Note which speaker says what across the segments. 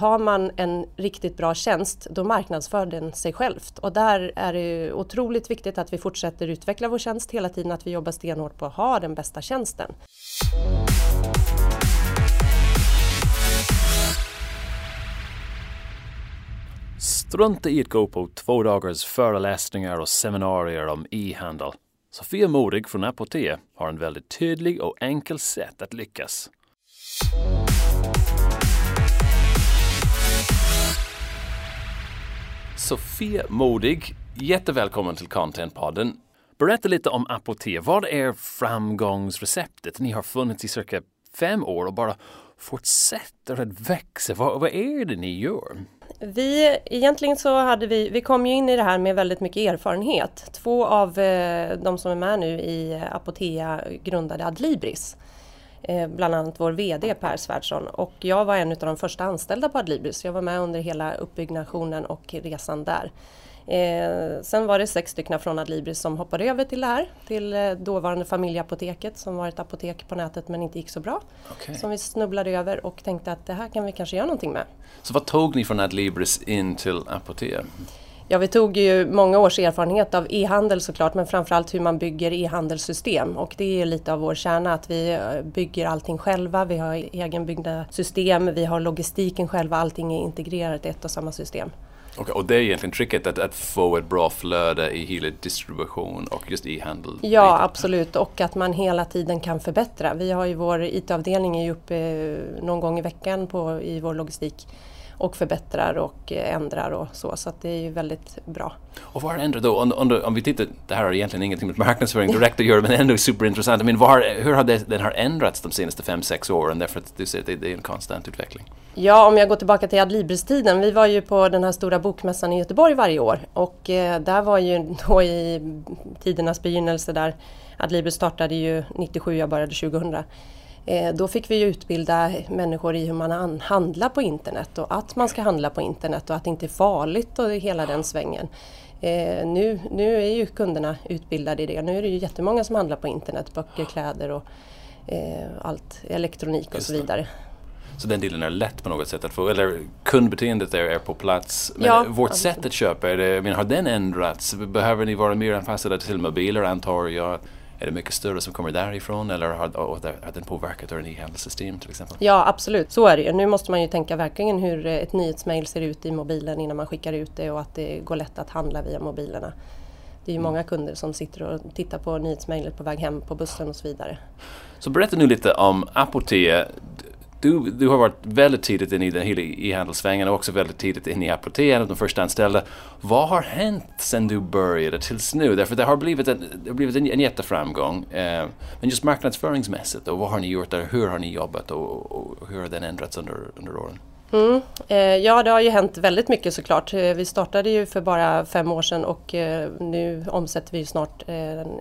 Speaker 1: Har man en riktigt bra tjänst då marknadsför den sig självt och där är det otroligt viktigt att vi fortsätter utveckla vår tjänst hela tiden, att vi jobbar stenhårt på att ha den bästa tjänsten.
Speaker 2: Strunta i att gå på två dagars föreläsningar och seminarier om e-handel. Sofia Modig från Apotea har en väldigt tydlig och enkel sätt att lyckas. Sofia Modig, jättevälkommen till Contentpodden. Berätta lite om Apotea. Vad är framgångsreceptet? Ni har funnits i cirka fem år och bara fortsätter att växa. Vad, vad är det ni gör?
Speaker 1: Vi, egentligen så hade vi, vi kom ju in i det här med väldigt mycket erfarenhet. Två av eh, de som är med nu i Apotea grundade Adlibris. Eh, bland annat vår VD Per Svärdson och jag var en av de första anställda på Adlibris. Jag var med under hela uppbyggnationen och resan där. Eh, sen var det sex stycken från Adlibris som hoppade över till det här, till eh, dåvarande familjeapoteket som var ett apotek på nätet men inte gick så bra. Okay. Som vi snubblade över och tänkte att det här kan vi kanske göra någonting med.
Speaker 2: Så vad tog ni från Adlibris in till Apotea?
Speaker 1: Ja, vi tog ju många års erfarenhet av e-handel såklart, men framförallt hur man bygger e-handelssystem. Och det är lite av vår kärna, att vi eh, bygger allting själva, vi har egenbyggda system, vi har logistiken själva, allting är integrerat i ett och samma system.
Speaker 2: Okay, och det är egentligen tricket att, att få ett bra flöde i hela distribution och just e-handel?
Speaker 1: Ja absolut och att man hela tiden kan förbättra. Vi har ju vår IT-avdelning är uppe eh, någon gång i veckan på, i vår logistik och förbättrar och eh, ändrar och så. Så det är ju väldigt bra.
Speaker 2: Och vad har ändrat då? Om, om, om, vi tittar, det här har egentligen ingenting med marknadsföring direkt att göra men ändå superintressant. I mean, var, hur har det, den har ändrats de senaste fem sex åren? Därför att du säger att det, det är en konstant utveckling.
Speaker 1: Ja, om jag går tillbaka till Adlibris-tiden. Vi var ju på den här stora bokmässan i Göteborg varje år och eh, där var ju då i tidernas begynnelse där Adlibris startade ju 97, jag började 2000. Eh, då fick vi utbilda människor i hur man handlar på internet och att man ska handla på internet och att det inte är farligt och hela den svängen. Eh, nu, nu är ju kunderna utbildade i det. Nu är det ju jättemånga som handlar på internet, böcker, kläder och eh, allt, elektronik och så vidare.
Speaker 2: Så den delen är lätt på något sätt att få, eller kundbeteendet är, är på plats. Men ja, vårt absolut. sätt att köpa, är det, men har den ändrats? Behöver ni vara mer anpassade till mobiler antar jag? Är det mycket större som kommer därifrån eller har, har den påverkat ert e-handelssystem till exempel?
Speaker 1: Ja absolut, så är det ju. Nu måste man ju tänka verkligen hur ett nyhetsmail ser ut i mobilen innan man skickar ut det och att det går lätt att handla via mobilerna. Det är ju mm. många kunder som sitter och tittar på nyhetsmejlet på väg hem på bussen och så vidare.
Speaker 2: Så berätta nu lite om Apotea du, du har varit väldigt tidigt in i den hela e-handelssvängen och också väldigt tidigt in i apoteken, de första anställda. Vad har hänt sedan du började tills nu? Därför det har blivit en, det har blivit en, en jätteframgång. Eh, men just marknadsföringsmässigt, och vad har ni gjort där? Hur har ni jobbat och, och hur har den ändrats under, under åren?
Speaker 1: Mm. Eh, ja, det har ju hänt väldigt mycket såklart. Eh, vi startade ju för bara fem år sedan och eh, nu omsätter vi snart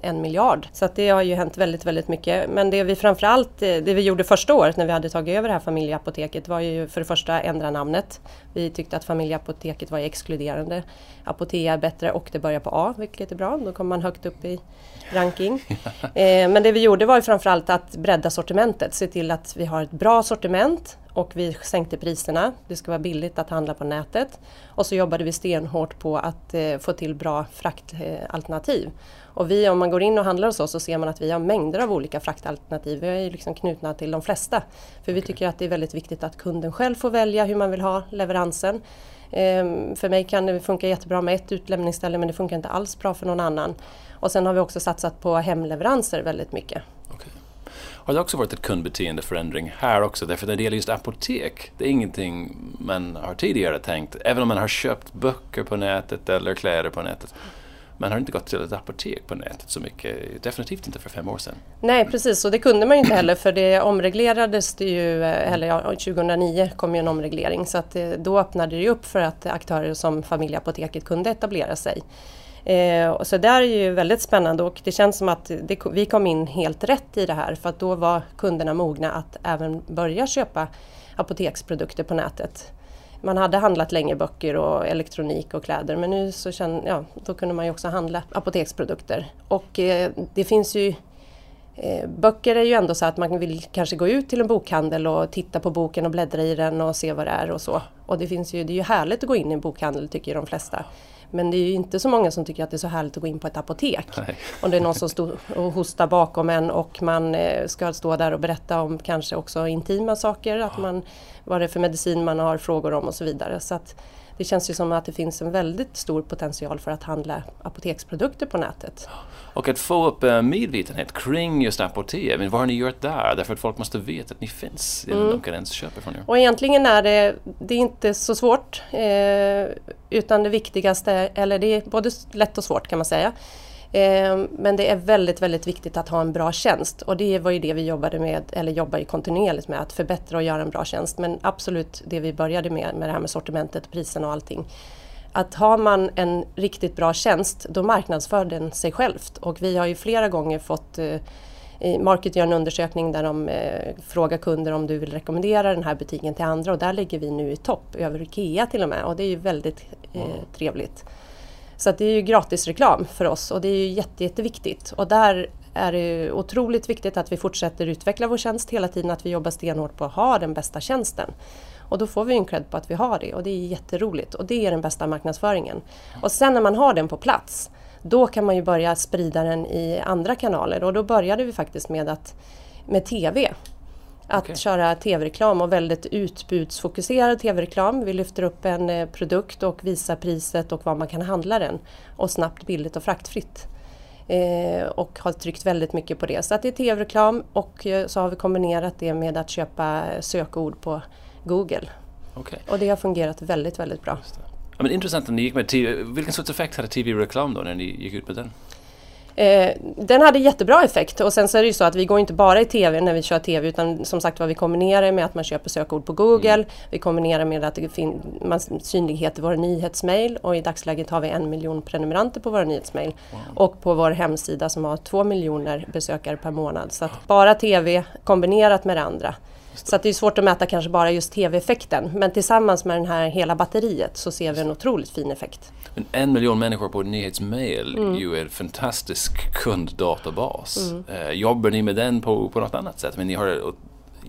Speaker 1: en miljard. Så det har ju hänt väldigt, väldigt mycket. Men det vi framförallt, det vi gjorde första året när vi hade tagit över det här familjeapoteket var ju för det första ändra namnet. Vi tyckte att familjeapoteket var exkluderande. Apotea är bättre och det börjar på A, vilket är bra. Då kommer man högt upp i ranking. Men det vi gjorde var ju framförallt att bredda sortimentet, se till att vi har ett bra sortiment och vi sänkte priserna. Det ska vara billigt att handla på nätet. Och så jobbade vi stenhårt på att eh, få till bra fraktalternativ. Och vi, om man går in och handlar hos oss så ser man att vi har mängder av olika fraktalternativ. Vi är liksom knutna till de flesta. För vi tycker att det är väldigt viktigt att kunden själv får välja hur man vill ha leveransen. Ehm, för mig kan det funka jättebra med ett utlämningsställe men det funkar inte alls bra för någon annan. Och sen har vi också satsat på hemleveranser väldigt mycket.
Speaker 2: Har det också varit ett kundbeteendeförändring här också? Därför när det gäller just apotek, det är ingenting man har tidigare tänkt, även om man har köpt böcker på nätet eller kläder på nätet. Man har inte gått till ett apotek på nätet så mycket, definitivt inte för fem år sedan.
Speaker 1: Nej precis, och det kunde man ju inte heller för det omreglerades det ju, eh, eller ja, 2009 kom ju en omreglering så att eh, då öppnade det upp för att aktörer som familjeapoteket kunde etablera sig. Eh, så det är ju väldigt spännande och det känns som att det, vi kom in helt rätt i det här för att då var kunderna mogna att även börja köpa apoteksprodukter på nätet. Man hade handlat länge böcker och elektronik och kläder men nu så kände, ja, då kunde man ju också handla apoteksprodukter. Och eh, det finns ju eh, böcker är ju ändå så att man vill kanske gå ut till en bokhandel och titta på boken och bläddra i den och se vad det är och så. Och det, finns ju, det är ju härligt att gå in i en bokhandel tycker ju de flesta. Men det är ju inte så många som tycker att det är så härligt att gå in på ett apotek. Nej. Om det är någon som står och hostar bakom en och man eh, ska stå där och berätta om kanske också intima saker, att man, vad det är för medicin man har frågor om och så vidare. Så att det känns ju som att det finns en väldigt stor potential för att handla apoteksprodukter på nätet.
Speaker 2: Och att få upp uh, medvetenhet kring just apotek, men vad har ni gjort där? Därför att folk måste veta att ni finns innan mm. de kan ens köpa från er.
Speaker 1: Och egentligen är det, det är inte så svårt, eh, utan det viktigaste, eller det är både lätt och svårt kan man säga. Ehm, men det är väldigt, väldigt viktigt att ha en bra tjänst och det var ju det vi jobbade med, eller jobbar ju kontinuerligt med, att förbättra och göra en bra tjänst. Men absolut det vi började med, med det här med sortimentet, prisen och allting. Att har man en riktigt bra tjänst, då marknadsför den sig självt. Och vi har ju flera gånger fått eh, Market gör en undersökning där de eh, frågar kunder om du vill rekommendera den här butiken till andra och där ligger vi nu i topp, över IKEA till och med och det är ju väldigt eh, trevligt. Så det är ju gratisreklam för oss och det är ju jätte, jätteviktigt. Och där är det otroligt viktigt att vi fortsätter utveckla vår tjänst hela tiden, att vi jobbar stenhårt på att ha den bästa tjänsten. Och då får vi en cred på att vi har det och det är jätteroligt och det är den bästa marknadsföringen. Och sen när man har den på plats, då kan man ju börja sprida den i andra kanaler och då började vi faktiskt med, att, med TV. Att okay. köra tv-reklam och väldigt utbudsfokuserad tv-reklam. Vi lyfter upp en eh, produkt och visar priset och var man kan handla den. Och snabbt, billigt och fraktfritt. Eh, och har tryckt väldigt mycket på det. Så att det är tv-reklam och eh, så har vi kombinerat det med att köpa sökord på Google. Okay. Och det har fungerat väldigt, väldigt bra.
Speaker 2: Ja, men intressant att ni gick med TV. Vilken sorts effekt hade tv-reklam då när ni gick ut med den?
Speaker 1: Eh, den hade jättebra effekt och sen så är det ju så att vi går inte bara i TV när vi kör TV utan som sagt vad vi kombinerar med att man köper sökord på Google. Mm. Vi kombinerar med att det finns synlighet i våra nyhetsmail och i dagsläget har vi en miljon prenumeranter på våra nyhetsmail. Wow. Och på vår hemsida som har två miljoner besökare per månad. Så att bara TV kombinerat med det andra. Så det är svårt att mäta kanske bara just TV-effekten. Men tillsammans med den här hela batteriet så ser vi en otroligt fin effekt.
Speaker 2: Men en miljon människor på nyhetsmail mm. ju en fantastisk kunddatabas. Mm. Eh, jobbar ni med den på, på något annat sätt? Men ni har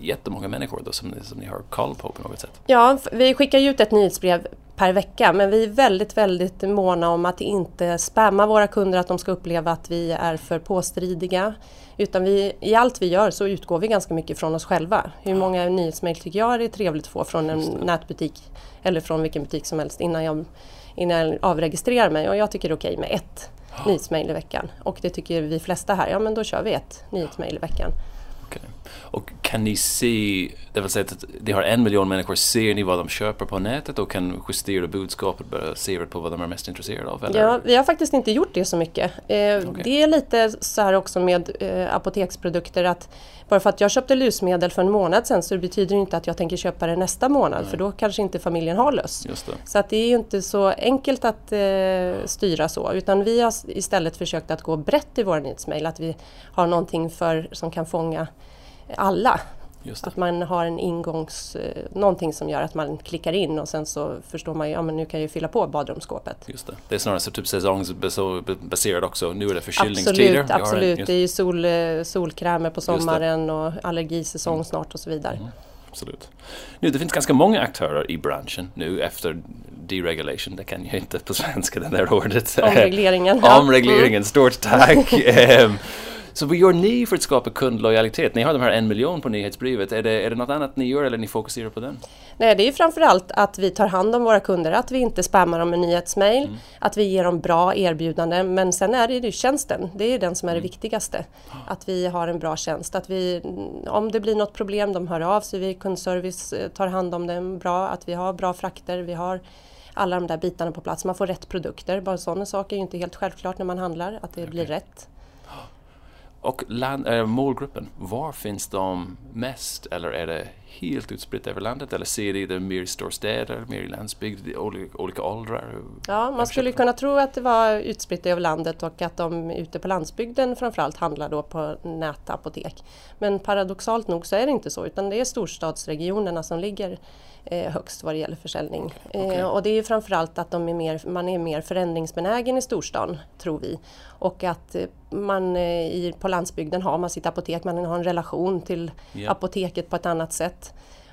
Speaker 2: jättemånga människor då som, som ni har koll på på något sätt?
Speaker 1: Ja, vi skickar ut ett nyhetsbrev per vecka men vi är väldigt, väldigt måna om att inte spamma våra kunder, att de ska uppleva att vi är för påstridiga. Utan vi, i allt vi gör så utgår vi ganska mycket från oss själva. Hur många nyhetsmail tycker jag är trevligt att få från en nätbutik eller från vilken butik som helst innan jag, innan jag avregistrerar mig. Och jag tycker det är okej med ett nyhetsmail i veckan. Och det tycker vi flesta här, ja men då kör vi ett nyhetsmail i veckan.
Speaker 2: Okay. Och kan ni se, det vill säga att ni har en miljon människor, ser ni vad de köper på nätet och kan justera budskapet baserat på vad de är mest intresserade av?
Speaker 1: Eller? Ja, vi har faktiskt inte gjort det så mycket. Eh, okay. Det är lite så här också med eh, apoteksprodukter att bara för att jag köpte lusmedel för en månad sedan så betyder det inte att jag tänker köpa det nästa månad Nej. för då kanske inte familjen har löss. Så att det är ju inte så enkelt att eh, styra så utan vi har istället försökt att gå brett i våra nyhetsmail, att vi har någonting för, som kan fånga alla. Att man har en ingångs... Eh, någonting som gör att man klickar in och sen så förstår man ju, ja men nu kan jag ju fylla på badrumsskåpet.
Speaker 2: Just det. Det är snarare så typ säsongsbaserat också. Nu är det förkylningstider.
Speaker 1: Absolut, absolut. Det är ju sol, eh, solkrämer på sommaren och allergisäsong mm. snart och så vidare. Mm.
Speaker 2: Absolut. Nu, det finns ganska många aktörer i branschen nu efter deregulation, det kan jag inte på svenska det där ordet.
Speaker 1: Omregleringen.
Speaker 2: Omregleringen, mm. stort tack. Så vad gör ni för att skapa kundlojalitet? Ni har de här en miljon på nyhetsbrevet. Är det, är det något annat ni gör eller ni fokuserar på den?
Speaker 1: Nej, det är framförallt att vi tar hand om våra kunder, att vi inte spammar dem med nyhetsmail, mm. att vi ger dem bra erbjudanden. Men sen är det ju tjänsten, det är den som är det mm. viktigaste. Att vi har en bra tjänst, att vi, om det blir något problem, de hör av sig, vi kundservice eh, tar hand om dem bra, att vi har bra frakter, vi har alla de där bitarna på plats. Man får rätt produkter. Bara sådana saker är ju inte helt självklart när man handlar, att det okay. blir rätt.
Speaker 2: Och land, äh, målgruppen, var finns de mest eller är det helt utspritt över landet eller ser det mer i storstäder, mer i landsbygd, olika, olika åldrar?
Speaker 1: Ja, man skulle kunna tro att det var utspritt över landet och att de ute på landsbygden framförallt handlar då på nätapotek. Men paradoxalt nog så är det inte så utan det är storstadsregionerna som ligger eh, högst vad det gäller försäljning. Okay. Eh, och det är framförallt att de är mer, man är mer förändringsbenägen i storstan, tror vi. Och att eh, man eh, i, på landsbygden har man sitt apotek, man har en relation till yeah. apoteket på ett annat sätt.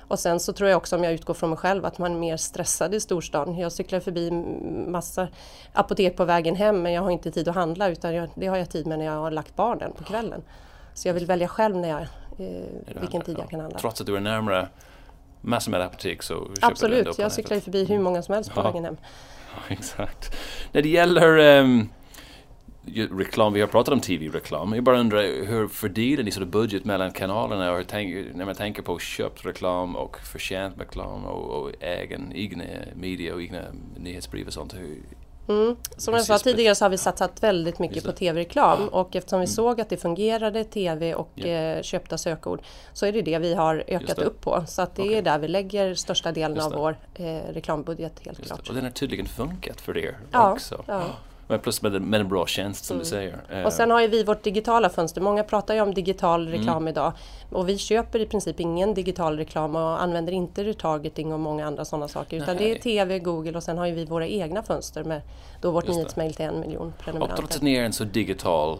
Speaker 1: Och sen så tror jag också, om jag utgår från mig själv, att man är mer stressad i storstan. Jag cyklar förbi massa apotek på vägen hem men jag har inte tid att handla utan jag, det har jag tid med när jag har lagt barnen på kvällen. Så jag vill välja själv när jag, eh, vilken tid jag kan handla.
Speaker 2: Trots att du är närmare massor med apotek så köper
Speaker 1: Absolut, du jag cyklar förbi hur många som helst på ja. vägen hem.
Speaker 2: Ja, exakt. När det gäller um, reklam, vi har pratat om TV-reklam. Jag bara undrar hur fördelar ni sort budget mellan kanalerna och tänk, när man tänker på köpt reklam och förtjänt reklam och, och egen, egna media och egna nyhetsbrev och sånt. Hur,
Speaker 1: Mm. Som jag sa tidigare så har vi satsat väldigt mycket på TV-reklam och eftersom vi mm. såg att det fungerade, TV och yeah. köpta sökord, så är det det vi har ökat upp på. Så att det okay. är där vi lägger största delen av vår eh, reklambudget helt Just klart.
Speaker 2: Det. Och den har tydligen funkat för er ja, också. Ja. Men plus med, med en bra tjänst som mm. du säger.
Speaker 1: Och sen har ju vi vårt digitala fönster. Många pratar ju om digital mm. reklam mm. idag. Och vi köper i princip ingen digital reklam och använder inte retargeting och många andra sådana saker. Utan Nej. det är TV, Google och sen har ju vi våra egna fönster med då vårt nyhetsmail till en miljon prenumeranter.
Speaker 2: Och trots att ni är en så digital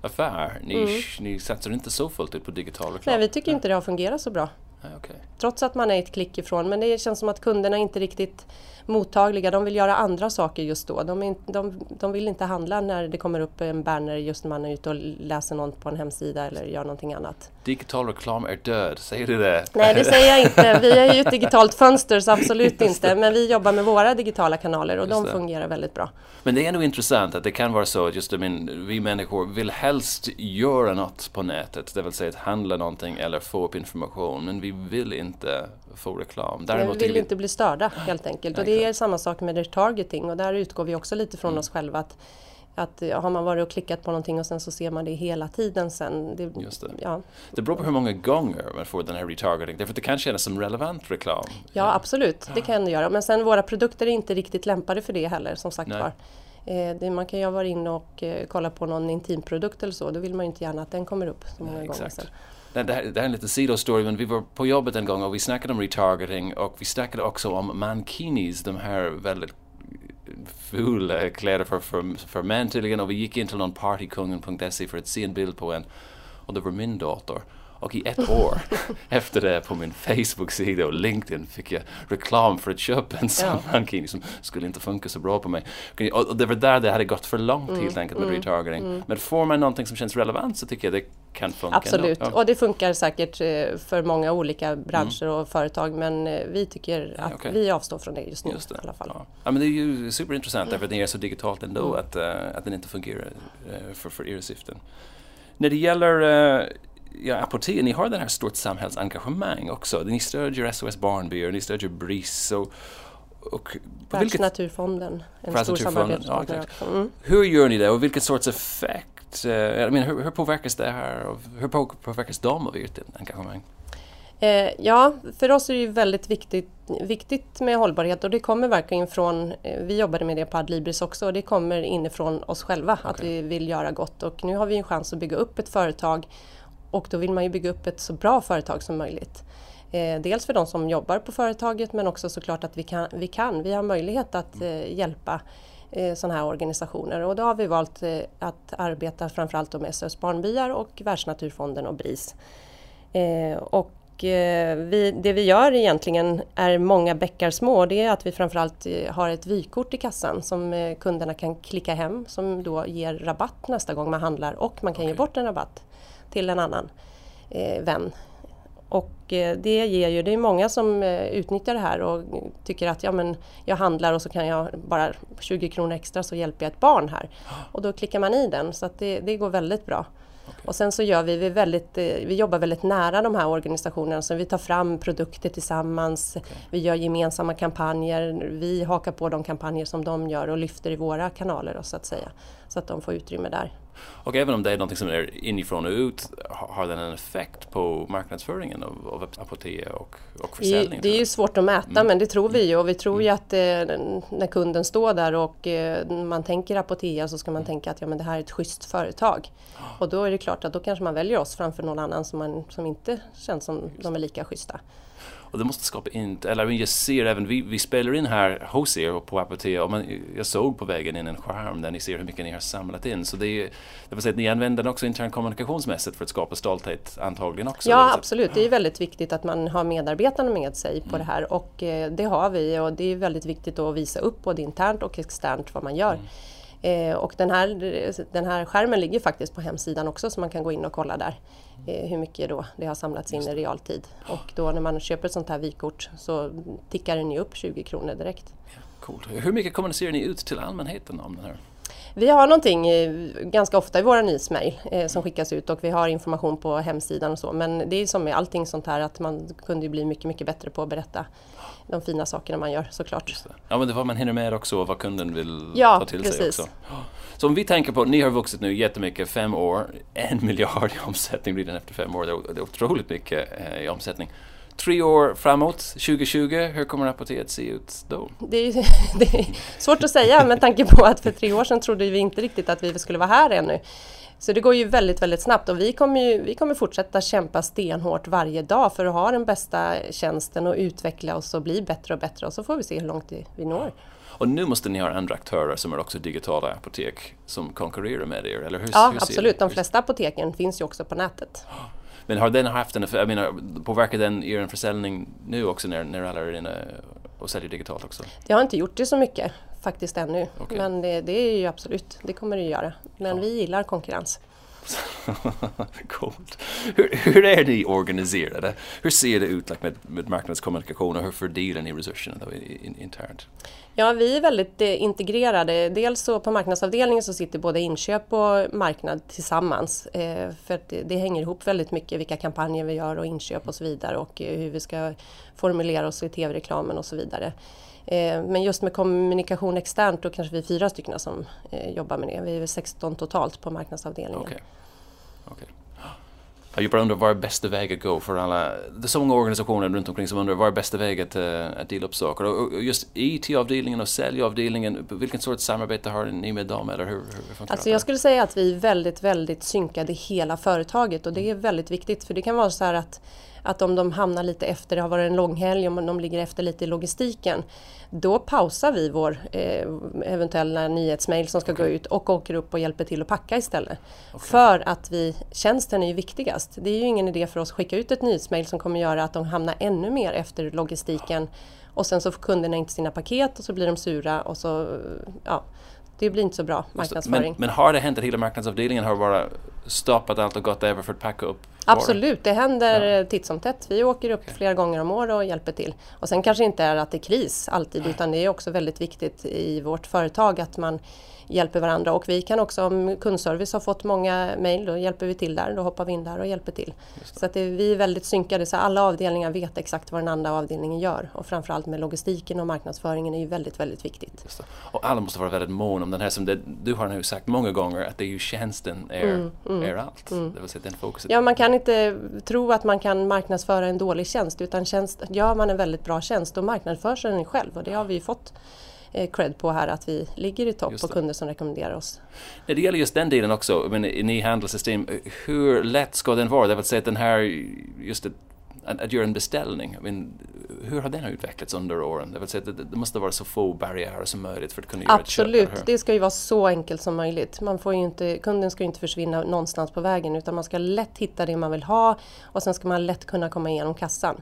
Speaker 2: affär, ni, mm. ni satsar inte så fullt ut på digital reklam?
Speaker 1: Nej, vi tycker inte det har fungerat så bra.
Speaker 2: Okay.
Speaker 1: Trots att man är ett klick ifrån. Men det känns som att kunderna inte riktigt mottagliga. De vill göra andra saker just då. De, är, de, de vill inte handla när det kommer upp en banner just när man är ute och läser något på en hemsida eller gör någonting annat.
Speaker 2: Digital reklam är död, säger du det?
Speaker 1: Nej, det säger jag inte. Vi är ju ett digitalt fönster så absolut inte. Men vi jobbar med våra digitala kanaler och de fungerar väldigt bra.
Speaker 2: Men det är ändå intressant att det kan vara så att just, I mean, vi människor vill helst göra något på nätet, det vill säga att handla någonting eller få upp information, men vi vill inte få reklam.
Speaker 1: Däremot vi vill vi... inte bli störda helt enkelt. Och det är samma sak med retargeting och där utgår vi också lite från mm. oss själva att att har man varit och klickat på någonting och sen så ser man det hela tiden sen.
Speaker 2: Det, Just det. Ja. det beror på hur många gånger man får den här retargeting. Därför att det kan kännas som relevant reklam.
Speaker 1: Ja absolut, det kan det göra. Men sen våra produkter är inte riktigt lämpade för det heller som sagt var. Eh, man kan ju vara inne och eh, kolla på någon intimprodukt eller så. Då vill man ju inte gärna att den kommer upp så många Nej, gånger sen.
Speaker 2: Det här, det här är en liten sidostory, men vi var på jobbet en gång och vi snackade om retargeting och vi snackade också om mankinis, de här väldigt fula kläder för, för, för män tydligen och vi gick in till någon partykungen.se för att se en bild på en och det var min dotter. Och i ett år efter det på min Facebook-sida och LinkedIn fick jag reklam för att köpa en sån ja. mankini som skulle inte funka så bra på mig. Och det var där det hade gått för långt mm. helt enkelt med mm. retargeting. Mm. Men får man någonting som känns relevant så tycker jag det kan funka.
Speaker 1: Absolut, ja. och det funkar säkert eh, för många olika branscher mm. och företag men eh, vi tycker att okay. vi avstår från det just nu just det. i alla fall.
Speaker 2: Ja. ja. men det är ju superintressant därför att det är så digitalt ändå mm. att, uh, att den inte fungerar uh, för, för era syften. När det gäller uh, ja, apotek, ni har den här stort samhällsengagemang också. Ni stödjer SOS Barnbyar, ni stödjer BRIS och, och
Speaker 1: Världsnaturfonden, en stor samarbetspartner
Speaker 2: ja, mm. Hur gör ni det och vilken sorts effekt, uh, mean, hur, hur påverkas det här och hur påverkas de av ert engagemang?
Speaker 1: Eh, ja, för oss är det väldigt viktigt, viktigt med hållbarhet och det kommer verkligen från, eh, vi jobbade med det på Adlibris också, och det kommer inifrån oss själva okay. att vi vill göra gott och nu har vi en chans att bygga upp ett företag och då vill man ju bygga upp ett så bra företag som möjligt. Eh, dels för de som jobbar på företaget men också såklart att vi kan, vi, kan, vi har möjlighet att eh, hjälpa eh, sådana här organisationer och då har vi valt att arbeta framförallt med SOS Barnbyar och Världsnaturfonden och BRIS. Och vi, det vi gör egentligen är många bäckar små. Det är att vi framförallt har ett vykort i kassan som kunderna kan klicka hem som då ger rabatt nästa gång man handlar och man kan okay. ge bort en rabatt till en annan eh, vän. Och eh, det ger ju, det är många som eh, utnyttjar det här och tycker att ja, men jag handlar och så kan jag bara 20 kronor extra så hjälper jag ett barn här. Och då klickar man i den så att det, det går väldigt bra. Okay. Och sen så gör vi, vi, väldigt, eh, vi jobbar väldigt nära de här organisationerna så vi tar fram produkter tillsammans, okay. vi gör gemensamma kampanjer, vi hakar på de kampanjer som de gör och lyfter i våra kanaler då, så att säga. Så att de får utrymme där.
Speaker 2: Och även om det är något som är inifrån och ut, har den en effekt på marknadsföringen av, av apotek och, och försäljning?
Speaker 1: Det är ju svårt att mäta mm. men det tror vi ju och vi tror ju mm. att eh, när kunden står där och eh, man tänker Apotea så ska man tänka att ja, men det här är ett schysst företag. Och då är det klart att då kanske man väljer oss framför någon annan som, man, som inte känns som de är lika schyssta.
Speaker 2: Och det måste skapa in, eller jag ser även, vi, vi spelar in här hos er på Apotea och man, jag såg på vägen in en skärm där ni ser hur mycket ni har samlat in. Så det är det vill säga att ni använder den också internt kommunikationsmässigt för att skapa stolthet antagligen också?
Speaker 1: Ja absolut, det är väldigt viktigt att man har medarbetarna med sig på mm. det här och eh, det har vi och det är väldigt viktigt att visa upp både internt och externt vad man gör. Mm. Eh, och den här, den här skärmen ligger faktiskt på hemsidan också så man kan gå in och kolla där eh, hur mycket då det har samlats in i realtid. Och då när man köper ett sånt här vykort så tickar den ju upp 20 kronor direkt.
Speaker 2: Coolt. Hur mycket kommunicerar ni ut till allmänheten om den här?
Speaker 1: Vi har någonting ganska ofta i våra nyhetsmejl eh, som skickas ut och vi har information på hemsidan och så. Men det är som med allting sånt här att man kunde bli mycket, mycket bättre på att berätta de fina sakerna man gör såklart.
Speaker 2: Ja men det var man hinner med också vad kunden vill ja, ta till precis. sig också. Så om vi tänker på, ni har vuxit nu jättemycket, fem år, en miljard i omsättning den efter fem år, det är otroligt mycket eh, i omsättning tre år framåt, 2020, hur kommer apoteket se ut då?
Speaker 1: Det är, det är, svårt att säga med tanke på att för tre år sedan trodde vi inte riktigt att vi skulle vara här ännu. Så det går ju väldigt, väldigt snabbt och vi kommer, ju, vi kommer fortsätta kämpa stenhårt varje dag för att ha den bästa tjänsten och utveckla oss och bli bättre och bättre och så får vi se hur långt vi når.
Speaker 2: Och nu måste ni ha andra aktörer som är också digitala apotek som konkurrerar med er, eller hur?
Speaker 1: Ja,
Speaker 2: hur
Speaker 1: absolut. De flesta apoteken finns ju också på nätet.
Speaker 2: Men har den haft en, jag menar, påverkar den er försäljning nu också när, när alla är inne och säljer digitalt också?
Speaker 1: Det har inte gjort det så mycket faktiskt ännu. Okay. Men det, det, är ju absolut, det kommer det göra. Men ja. vi gillar konkurrens.
Speaker 2: Coolt. Hur, hur, är ni organiserade? Hur ser det ut like, med, med marknadskommunikation och hur fördelar ni resurserna då, in, internt?
Speaker 1: Ja, vi är väldigt eh, integrerade. Dels så på marknadsavdelningen så sitter både inköp och marknad tillsammans. Eh, för det, det, hänger ihop väldigt mycket vilka kampanjer vi gör och inköp och så vidare och eh, hur vi ska formulera oss i tv-reklamen och så vidare. Eh, men just med kommunikation externt då kanske vi är fyra stycken som eh, jobbar med det. Vi är 16 totalt på marknadsavdelningen.
Speaker 2: Okay. Okay. Jag bara undrar, vad är bästa väg att gå för alla? Det är så många organisationer runt omkring som undrar, vad är bästa väg att, eh, att dela upp saker? Och just IT-avdelningen och säljavdelningen, vilken sorts samarbete har ni med dem? Eller hur, hur
Speaker 1: alltså jag skulle säga att vi är väldigt, väldigt synkade hela företaget och det är väldigt viktigt för det kan vara så här att att om de hamnar lite efter, det har varit en lång helg, om de ligger efter lite i logistiken, då pausar vi vår eh, eventuella nyhetsmail som ska okay. gå ut och åker upp och hjälper till att packa istället. Okay. För att vi, tjänsten är ju viktigast. Det är ju ingen idé för oss att skicka ut ett nyhetsmail som kommer göra att de hamnar ännu mer efter logistiken och sen så får kunderna inte sina paket och så blir de sura och så ja, det blir inte så bra marknadsföring.
Speaker 2: Men, men har det hänt att hela marknadsavdelningen har bara stoppat allt och gått över för att packa upp
Speaker 1: Absolut, det händer ja. titt som tätt. Vi åker upp okay. flera gånger om året och hjälper till. Och sen kanske inte är att det är kris alltid utan det är också väldigt viktigt i vårt företag att man hjälper varandra och vi kan också om kundservice har fått många mejl då hjälper vi till där, då hoppar vi in där och hjälper till. Så att det, vi är väldigt synkade så alla avdelningar vet exakt vad den andra avdelningen gör och framförallt med logistiken och marknadsföringen är ju väldigt, väldigt viktigt.
Speaker 2: Och alla måste vara väldigt mån om den här som det, du har nu sagt många gånger att det är ju tjänsten är, mm, mm, är allt. Mm. Det vill säga den fokuset.
Speaker 1: Ja, man kan inte tro att man kan marknadsföra en dålig tjänst utan tjänst, gör man en väldigt bra tjänst då marknadsförs den själv och det har vi ju fått cred på här att vi ligger i topp och kunder som rekommenderar oss.
Speaker 2: När det gäller just den delen också, men i ni handelssystem, hur lätt ska den vara? Det vill säga att den här, just att, att göra en beställning, men, hur har den utvecklats under åren? Det vill säga att det, måste vara så få barriärer som möjligt för att kunna göra
Speaker 1: Absolut, ett köp, det ska ju vara så enkelt som möjligt. Man får inte, kunden ska ju inte försvinna någonstans på vägen utan man ska lätt hitta det man vill ha och sen ska man lätt kunna komma igenom kassan.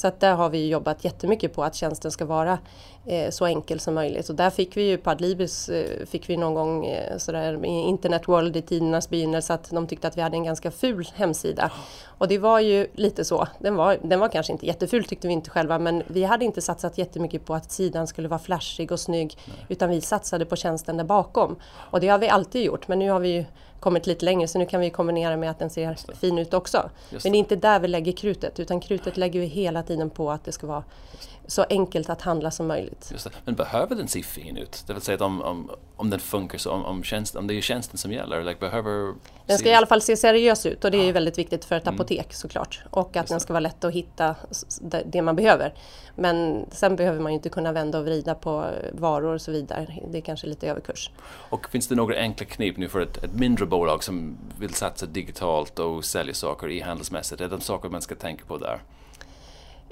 Speaker 1: Så att där har vi jobbat jättemycket på att tjänsten ska vara eh, så enkel som möjligt. Och där fick vi ju på Adlibris eh, fick vi någon gång eh, sådär i Internet World i tidernas begynnelse att de tyckte att vi hade en ganska ful hemsida. Och det var ju lite så. Den var, den var kanske inte jätteful tyckte vi inte själva men vi hade inte satsat jättemycket på att sidan skulle vara flashig och snygg Nej. utan vi satsade på tjänsten där bakom. Och det har vi alltid gjort men nu har vi ju kommit lite längre så nu kan vi kombinera med att den ser fin ut också. Men det är inte där vi lägger krutet utan krutet lägger vi hela tiden på att det ska vara så enkelt att handla som möjligt.
Speaker 2: Men behöver den se fin ut? Det vill säga om, om, om den funkar, så om, om, tjänst, om det är tjänsten som gäller, like, behöver...
Speaker 1: Den ska i alla fall se seriös ut och det är ju väldigt viktigt för ett mm. apotek såklart. Och att den ska vara lätt att hitta det man behöver. Men sen behöver man ju inte kunna vända och vrida på varor och så vidare. Det är kanske lite överkurs.
Speaker 2: Och finns det några enkla knep nu för ett, ett mindre bolag som vill satsa digitalt och sälja saker e-handelsmässigt? Är det saker man ska tänka på där?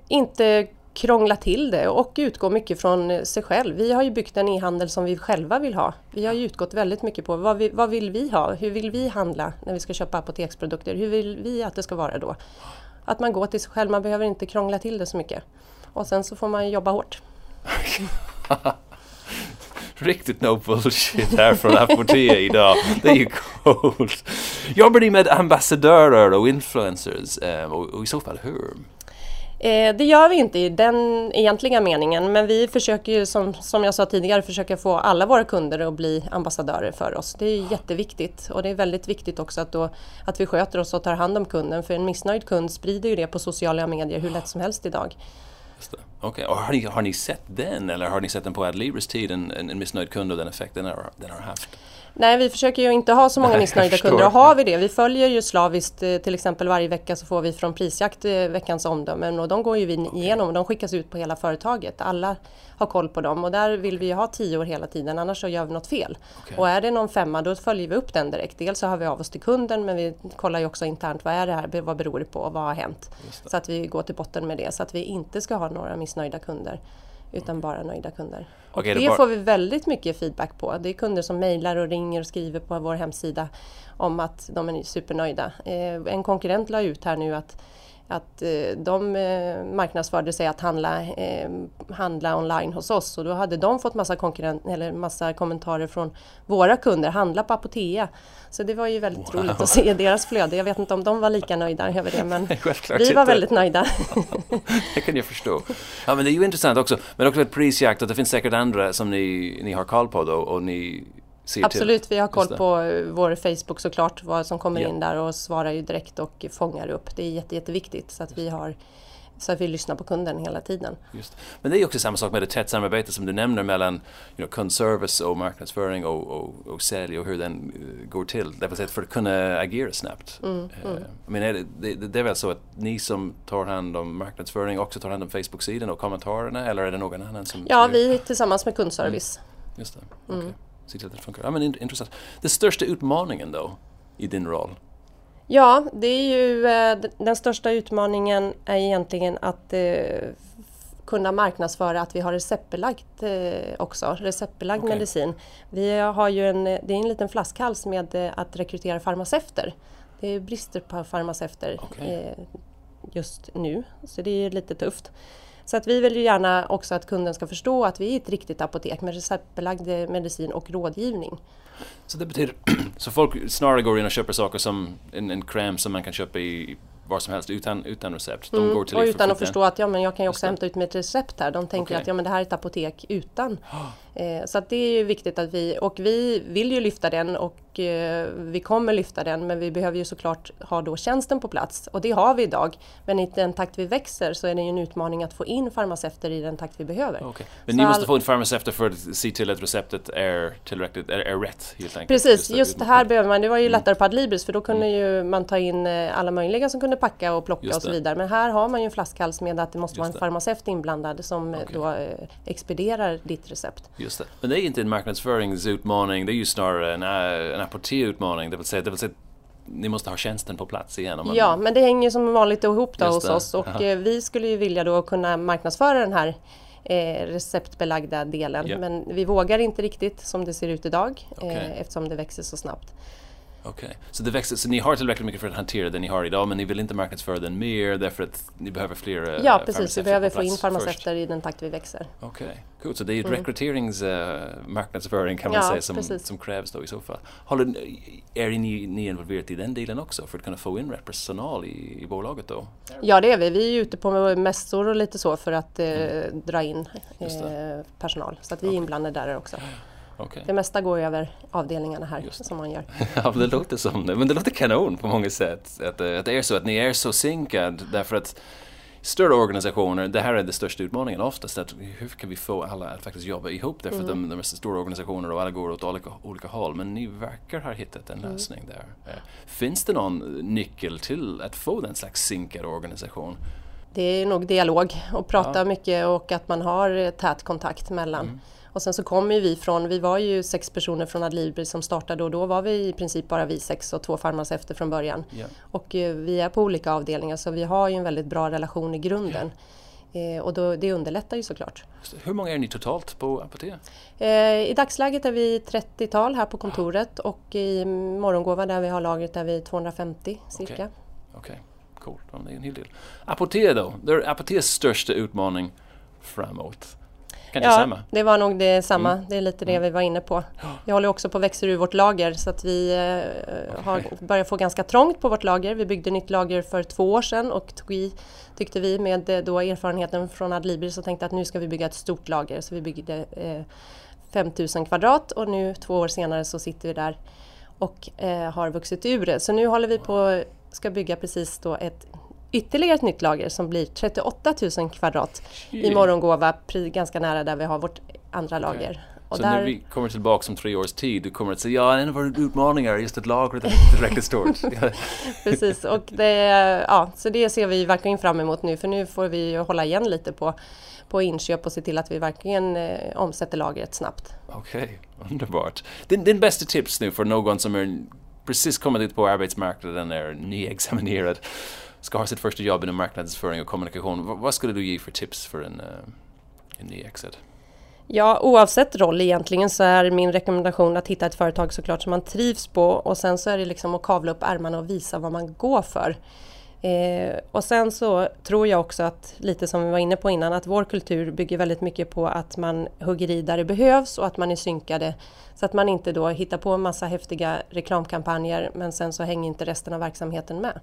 Speaker 1: Inte krångla till det och utgå mycket från sig själv. Vi har ju byggt en e-handel som vi själva vill ha. Vi har ju utgått väldigt mycket på vad, vi, vad vill vi ha? Hur vill vi handla när vi ska köpa apoteksprodukter? Hur vill vi att det ska vara då? Att man går till sig själv, man behöver inte krångla till det så mycket. Och sen så får man jobba hårt.
Speaker 2: Riktigt no bullshit här från Apotea idag. Det är ju coolt. Jobbar ni med ambassadörer och influencers? Eh, och i så fall hur?
Speaker 1: Eh, det gör vi inte i den egentliga meningen men vi försöker ju som, som jag sa tidigare försöka få alla våra kunder att bli ambassadörer för oss. Det är jätteviktigt och det är väldigt viktigt också att, då, att vi sköter oss och tar hand om kunden för en missnöjd kund sprider ju det på sociala medier hur lätt som helst idag.
Speaker 2: Okej, okay. har, ni, har ni sett den eller har ni sett den på Adlibris tid, en, en, en missnöjd kund och den effekten den har, den har haft?
Speaker 1: Nej, vi försöker ju inte ha så många missnöjda kunder och har vi det, vi följer ju slaviskt eh, till exempel varje vecka så får vi från Prisjakt eh, veckans omdömen och de går ju vi igenom och de skickas ut på hela företaget. Alla har koll på dem och där vill vi ju ha tio år hela tiden annars så gör vi något fel. Okay. Och är det någon femma då följer vi upp den direkt. Dels så hör vi av oss till kunden men vi kollar ju också internt vad är det här, vad beror det på, vad har hänt? Så att vi går till botten med det så att vi inte ska ha några missnöjda kunder utan bara nöjda kunder. Och okay, det, det bara... får vi väldigt mycket feedback på. Det är kunder som mejlar och ringer och skriver på vår hemsida om att de är supernöjda. Eh, en konkurrent la ut här nu att att eh, de eh, marknadsförde sig att handla, eh, handla online hos oss och då hade de fått massa, konkurrent, eller massa kommentarer från våra kunder, handla på Apotea. Så det var ju väldigt wow. roligt att se deras flöde. Jag vet inte om de var lika nöjda över det men vi var väldigt nöjda.
Speaker 2: det kan jag förstå. Ja men det är ju intressant också, men också ett prisjakt och det finns säkert andra som ni, ni har koll på då och ni
Speaker 1: Absolut, till. vi har koll på vår Facebook såklart, vad som kommer ja. in där och svarar ju direkt och fångar upp. Det är jätte, jätteviktigt så att vi har så att vi lyssnar på kunden hela tiden.
Speaker 2: Just. Men det är också samma sak med det tätt samarbete som du nämner mellan you know, kundservice och marknadsföring och, och, och sälj och hur den uh, går till. Det vill säga för att kunna agera snabbt. Mm, uh, mm. Men är det, det, det, är väl så att ni som tar hand om marknadsföring också tar hand om Facebook-sidan och kommentarerna eller är det någon annan som...
Speaker 1: Ja, vi tillsammans med kundservice. Mm.
Speaker 2: Just det, okay. Se till att det funkar. Ja, men intressant. Den största utmaningen då i din roll?
Speaker 1: Ja, det är ju eh, den största utmaningen är egentligen att eh, kunna marknadsföra att vi har receptbelagt eh, också, receptbelagd okay. medicin. Vi har ju en, det är en liten flaskhals med att rekrytera farmaceuter. Det är brister på farmaceuter okay. Just nu, så det är lite tufft. Så att vi vill ju gärna också att kunden ska förstå att vi är ett riktigt apotek med receptbelagd medicin och rådgivning.
Speaker 2: Så det betyder, så folk snarare går in och köper saker som en, en kräm som man kan köpa i var som helst utan, utan recept.
Speaker 1: De mm, går till och utan att förstå att ja, men jag kan ju också hämta ut mitt recept här. De tänker okay. att ja, men det här är ett apotek utan. Eh, så det är ju viktigt att vi, och vi vill ju lyfta den och eh, vi kommer lyfta den men vi behöver ju såklart ha då tjänsten på plats och det har vi idag. Men i den takt vi växer så är det ju en utmaning att få in farmaceuter i den takt vi behöver.
Speaker 2: Okay. Men så ni måste all... få in farmaceuter för att se till att receptet är tillräckligt, är, är rätt helt enkelt?
Speaker 1: Precis, just, just det här behöver man. Det var ju mm. lättare på Adlibris för då kunde mm. ju man ta in eh, alla möjliga som kunde packa och plocka och så vidare. Men här har man ju en flaskhals med att det måste just vara en farmaceut inblandad som okay. då expedierar ditt recept.
Speaker 2: Just det. Men det är inte en marknadsföringsutmaning, det är ju snarare en, äh, en apotekutmaning. Det vill säga, det vill säga ni måste ha tjänsten på plats igen.
Speaker 1: Man... Ja, men det hänger som vanligt ihop då hos det. oss och Aha. Eh, vi skulle ju vilja då kunna marknadsföra den här eh, receptbelagda delen. Yep. Men vi vågar inte riktigt som det ser ut idag okay. eh, eftersom det växer så snabbt.
Speaker 2: Okej, okay. så, det växer, så ni har tillräckligt mycket för att hantera det ni har idag men ni vill inte marknadsföra den mer därför att ni behöver fler
Speaker 1: eh, Ja precis, vi behöver få in farmaceuter i den takt vi växer.
Speaker 2: Okej, okay. cool. Så det är mm. rekryteringsmarknadsföring uh, kan man ja, säga som, som krävs då i så fall. Håller, är ni, ni involverade i den delen också för att kunna få in rätt personal i, i bolaget då?
Speaker 1: Ja det är vi, vi är ute på mässor och lite så för att uh, mm. dra in uh, personal så att vi är inblandade där också. Okay. Det mesta går över avdelningarna här som man gör.
Speaker 2: ja, det låter som det. Men det låter kanon på många sätt. Att, att det är så att ni är så synkad därför att större organisationer, det här är den största utmaningen oftast. Att hur kan vi få alla att faktiskt jobba ihop därför mm. de, de är stora organisationer och alla går åt olika, olika håll. Men ni verkar ha hittat en mm. lösning mm. där. Eh, finns det någon nyckel till att få den slags synkad organisation?
Speaker 1: Det är nog dialog och prata ja. mycket och att man har tät kontakt mellan. Mm. Och sen så kommer ju vi från, vi var ju sex personer från Adlibri som startade och då var vi i princip bara vi sex och två farmaceuter från början. Yeah. Och eh, vi är på olika avdelningar så vi har ju en väldigt bra relation i grunden. Eh, och då, det underlättar ju såklart.
Speaker 2: Hur många är ni totalt på Apotea?
Speaker 1: Eh, I dagsläget är vi 30-tal här på kontoret och i Morgongåva där vi har lagret är vi 250 cirka.
Speaker 2: Okej, okay. okay. coolt. Det är en hel del. Apotea då? Det är Apoteas största utmaning framåt. Kan
Speaker 1: ja, stämma? det var nog det samma. Mm. Det är lite det mm. vi var inne på. Vi håller också på att växa ur vårt lager så att vi eh, har börjat få ganska trångt på vårt lager. Vi byggde nytt lager för två år sedan och tog i, tyckte vi med eh, då erfarenheten från Adlibri så tänkte att nu ska vi bygga ett stort lager. Så vi byggde eh, 5000 kvadrat och nu två år senare så sitter vi där och eh, har vuxit ur det. Så nu håller vi på ska bygga precis då ett ytterligare ett nytt lager som blir 38 000 kvadrat i Morgongåva, ganska nära där vi har vårt andra lager. Okay.
Speaker 2: Och så där... när vi kommer tillbaka om tre års tid, du kommer att säga ja, en av våra utmaningar är just att lagret är tillräckligt stort.
Speaker 1: Precis, och det, ja, så det ser vi verkligen fram emot nu, för nu får vi hålla igen lite på, på inköp och se till att vi verkligen eh, omsätter lagret snabbt.
Speaker 2: Okej, okay, underbart. Din, din bästa tips nu för någon som är precis kommit ut på arbetsmarknaden, är nyexaminerad ska ha sitt första jobb inom marknadsföring och kommunikation. vad skulle du ge för tips för en, uh, en ny exit?
Speaker 1: Ja, oavsett roll egentligen så är min rekommendation att hitta ett företag såklart som man trivs på och sen så är det liksom att kavla upp ärmarna och visa vad man går för. Eh, och sen så tror jag också att, lite som vi var inne på innan, att vår kultur bygger väldigt mycket på att man hugger i där det behövs och att man är synkade. Så att man inte då hittar på en massa häftiga reklamkampanjer men sen så hänger inte resten av verksamheten med.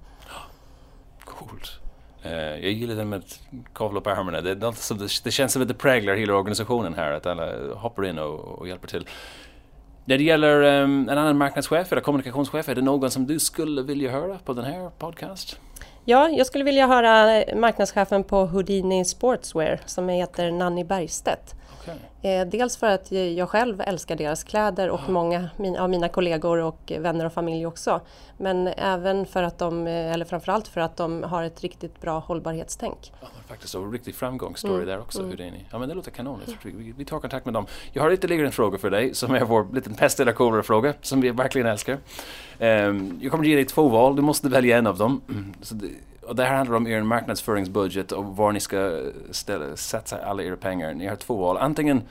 Speaker 2: Coolt. Uh, jag gillar det med att kavla upp ärmarna. Det, det, alltså, det, det, känns som att det präglar hela organisationen här, att alla hoppar in och, och hjälper till. När det gäller um, en annan marknadschef eller kommunikationschef, är det någon som du skulle vilja höra på den här podcast?
Speaker 1: Ja, jag skulle vilja höra marknadschefen på Houdini Sportswear som heter Nanny Bergstedt. Okay. Eh, dels för att jag själv älskar deras kläder och många av mina kollegor och vänner och familj också. Men även för att de, eh, eller framförallt för att de har ett riktigt bra hållbarhetstänk.
Speaker 2: Ja, faktiskt, och riktig framgångsstory mm. där också. Mm. Ja men det låter kanon. Vi, vi tar kontakt med dem. Jag har ytterligare en fråga för dig som är vår liten pest eller kolera fråga som vi verkligen älskar. Um, jag kommer att ge dig två val, du måste välja en av dem. Så det, och det här handlar om er marknadsföringsbudget och var ni ska ställa, satsa alla era pengar. Ni har två val. Antingen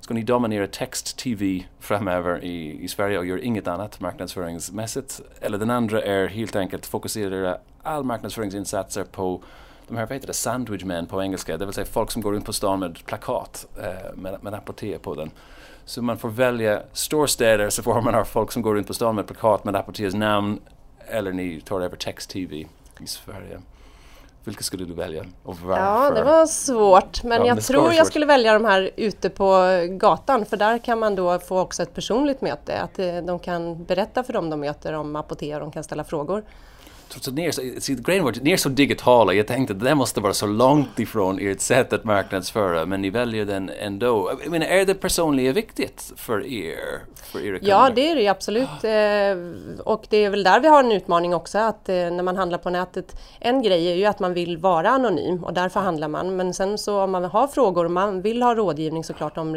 Speaker 2: ska ni dominera text-tv framöver i, i Sverige och gör inget annat marknadsföringsmässigt. Eller den andra är helt enkelt fokusera all marknadsföringsinsatser på de här, vad heter det, sandwichmän på engelska, det vill säga folk som går runt på stan med plakat eh, med, med apotek på den. Så man får välja storstäder så får man ha folk som går runt på stan med plakat med apotekets namn eller ni tar över text-tv i Sverige. Vilka skulle du välja och varför?
Speaker 1: Ja, det var svårt. Men ja, jag tror jag skulle välja de här ute på gatan för där kan man då få också ett personligt möte. Att eh, de kan berätta för dem de möter om apotek och de kan ställa frågor
Speaker 2: så ni, är så, grejen var, ni är så digitala, jag tänkte att det måste vara så långt ifrån ert sätt att marknadsföra, men ni väljer den ändå. Men är det personliga viktigt för er? För era
Speaker 1: ja, det är det absolut. Eh, och det är väl där vi har en utmaning också, att eh, när man handlar på nätet, en grej är ju att man vill vara anonym och därför handlar man, men sen så om man har frågor och man vill ha rådgivning såklart om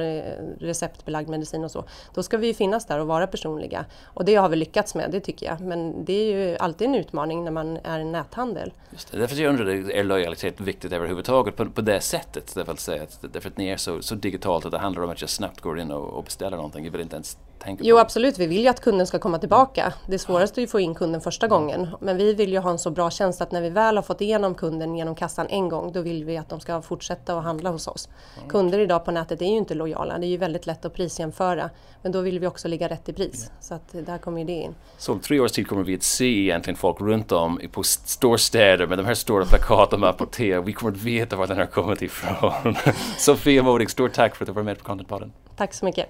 Speaker 1: receptbelagd medicin och så, då ska vi finnas där och vara personliga. Och det har vi lyckats med, det tycker jag, men det är ju alltid en utmaning när man är en näthandel.
Speaker 2: Just det. Därför jag undrar, är lojalitet viktigt överhuvudtaget på, på det sättet? Därför att, säga att, därför att ni är så, så digitalt att det handlar om att jag snabbt går in och, och beställer någonting. Jag vill inte ens tänka
Speaker 1: Jo absolut, vi vill ju att kunden ska komma tillbaka. Det svåraste är att få in kunden första gången. Men vi vill ju ha en så bra tjänst att när vi väl har fått igenom kunden genom kassan en gång, då vill vi att de ska fortsätta att handla hos oss. Mm. Kunder idag på nätet är ju inte lojala. Det är ju väldigt lätt att prisjämföra. Men då vill vi också ligga rätt i pris. Mm. Så att där kommer ju det in.
Speaker 2: Så om tre års tid kommer vi att se egentligen folk runt om på storstäder med de här stora plakaten med apotek. Vi kommer att veta var den har kommit ifrån. Sofia Modig, stort tack för att du var med på Contentpodden.
Speaker 1: Tack så mycket.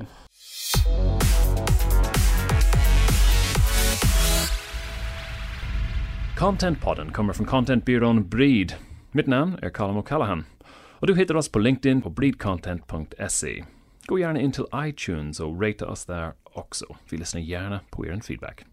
Speaker 2: Contentpodden kommer från contentbyrån Breed. Mitt namn är Colin O'Callaghan och du hittar oss på LinkedIn på breedcontent.se. Gå gärna in till iTunes och rata oss där också. Vi lyssnar gärna på er feedback.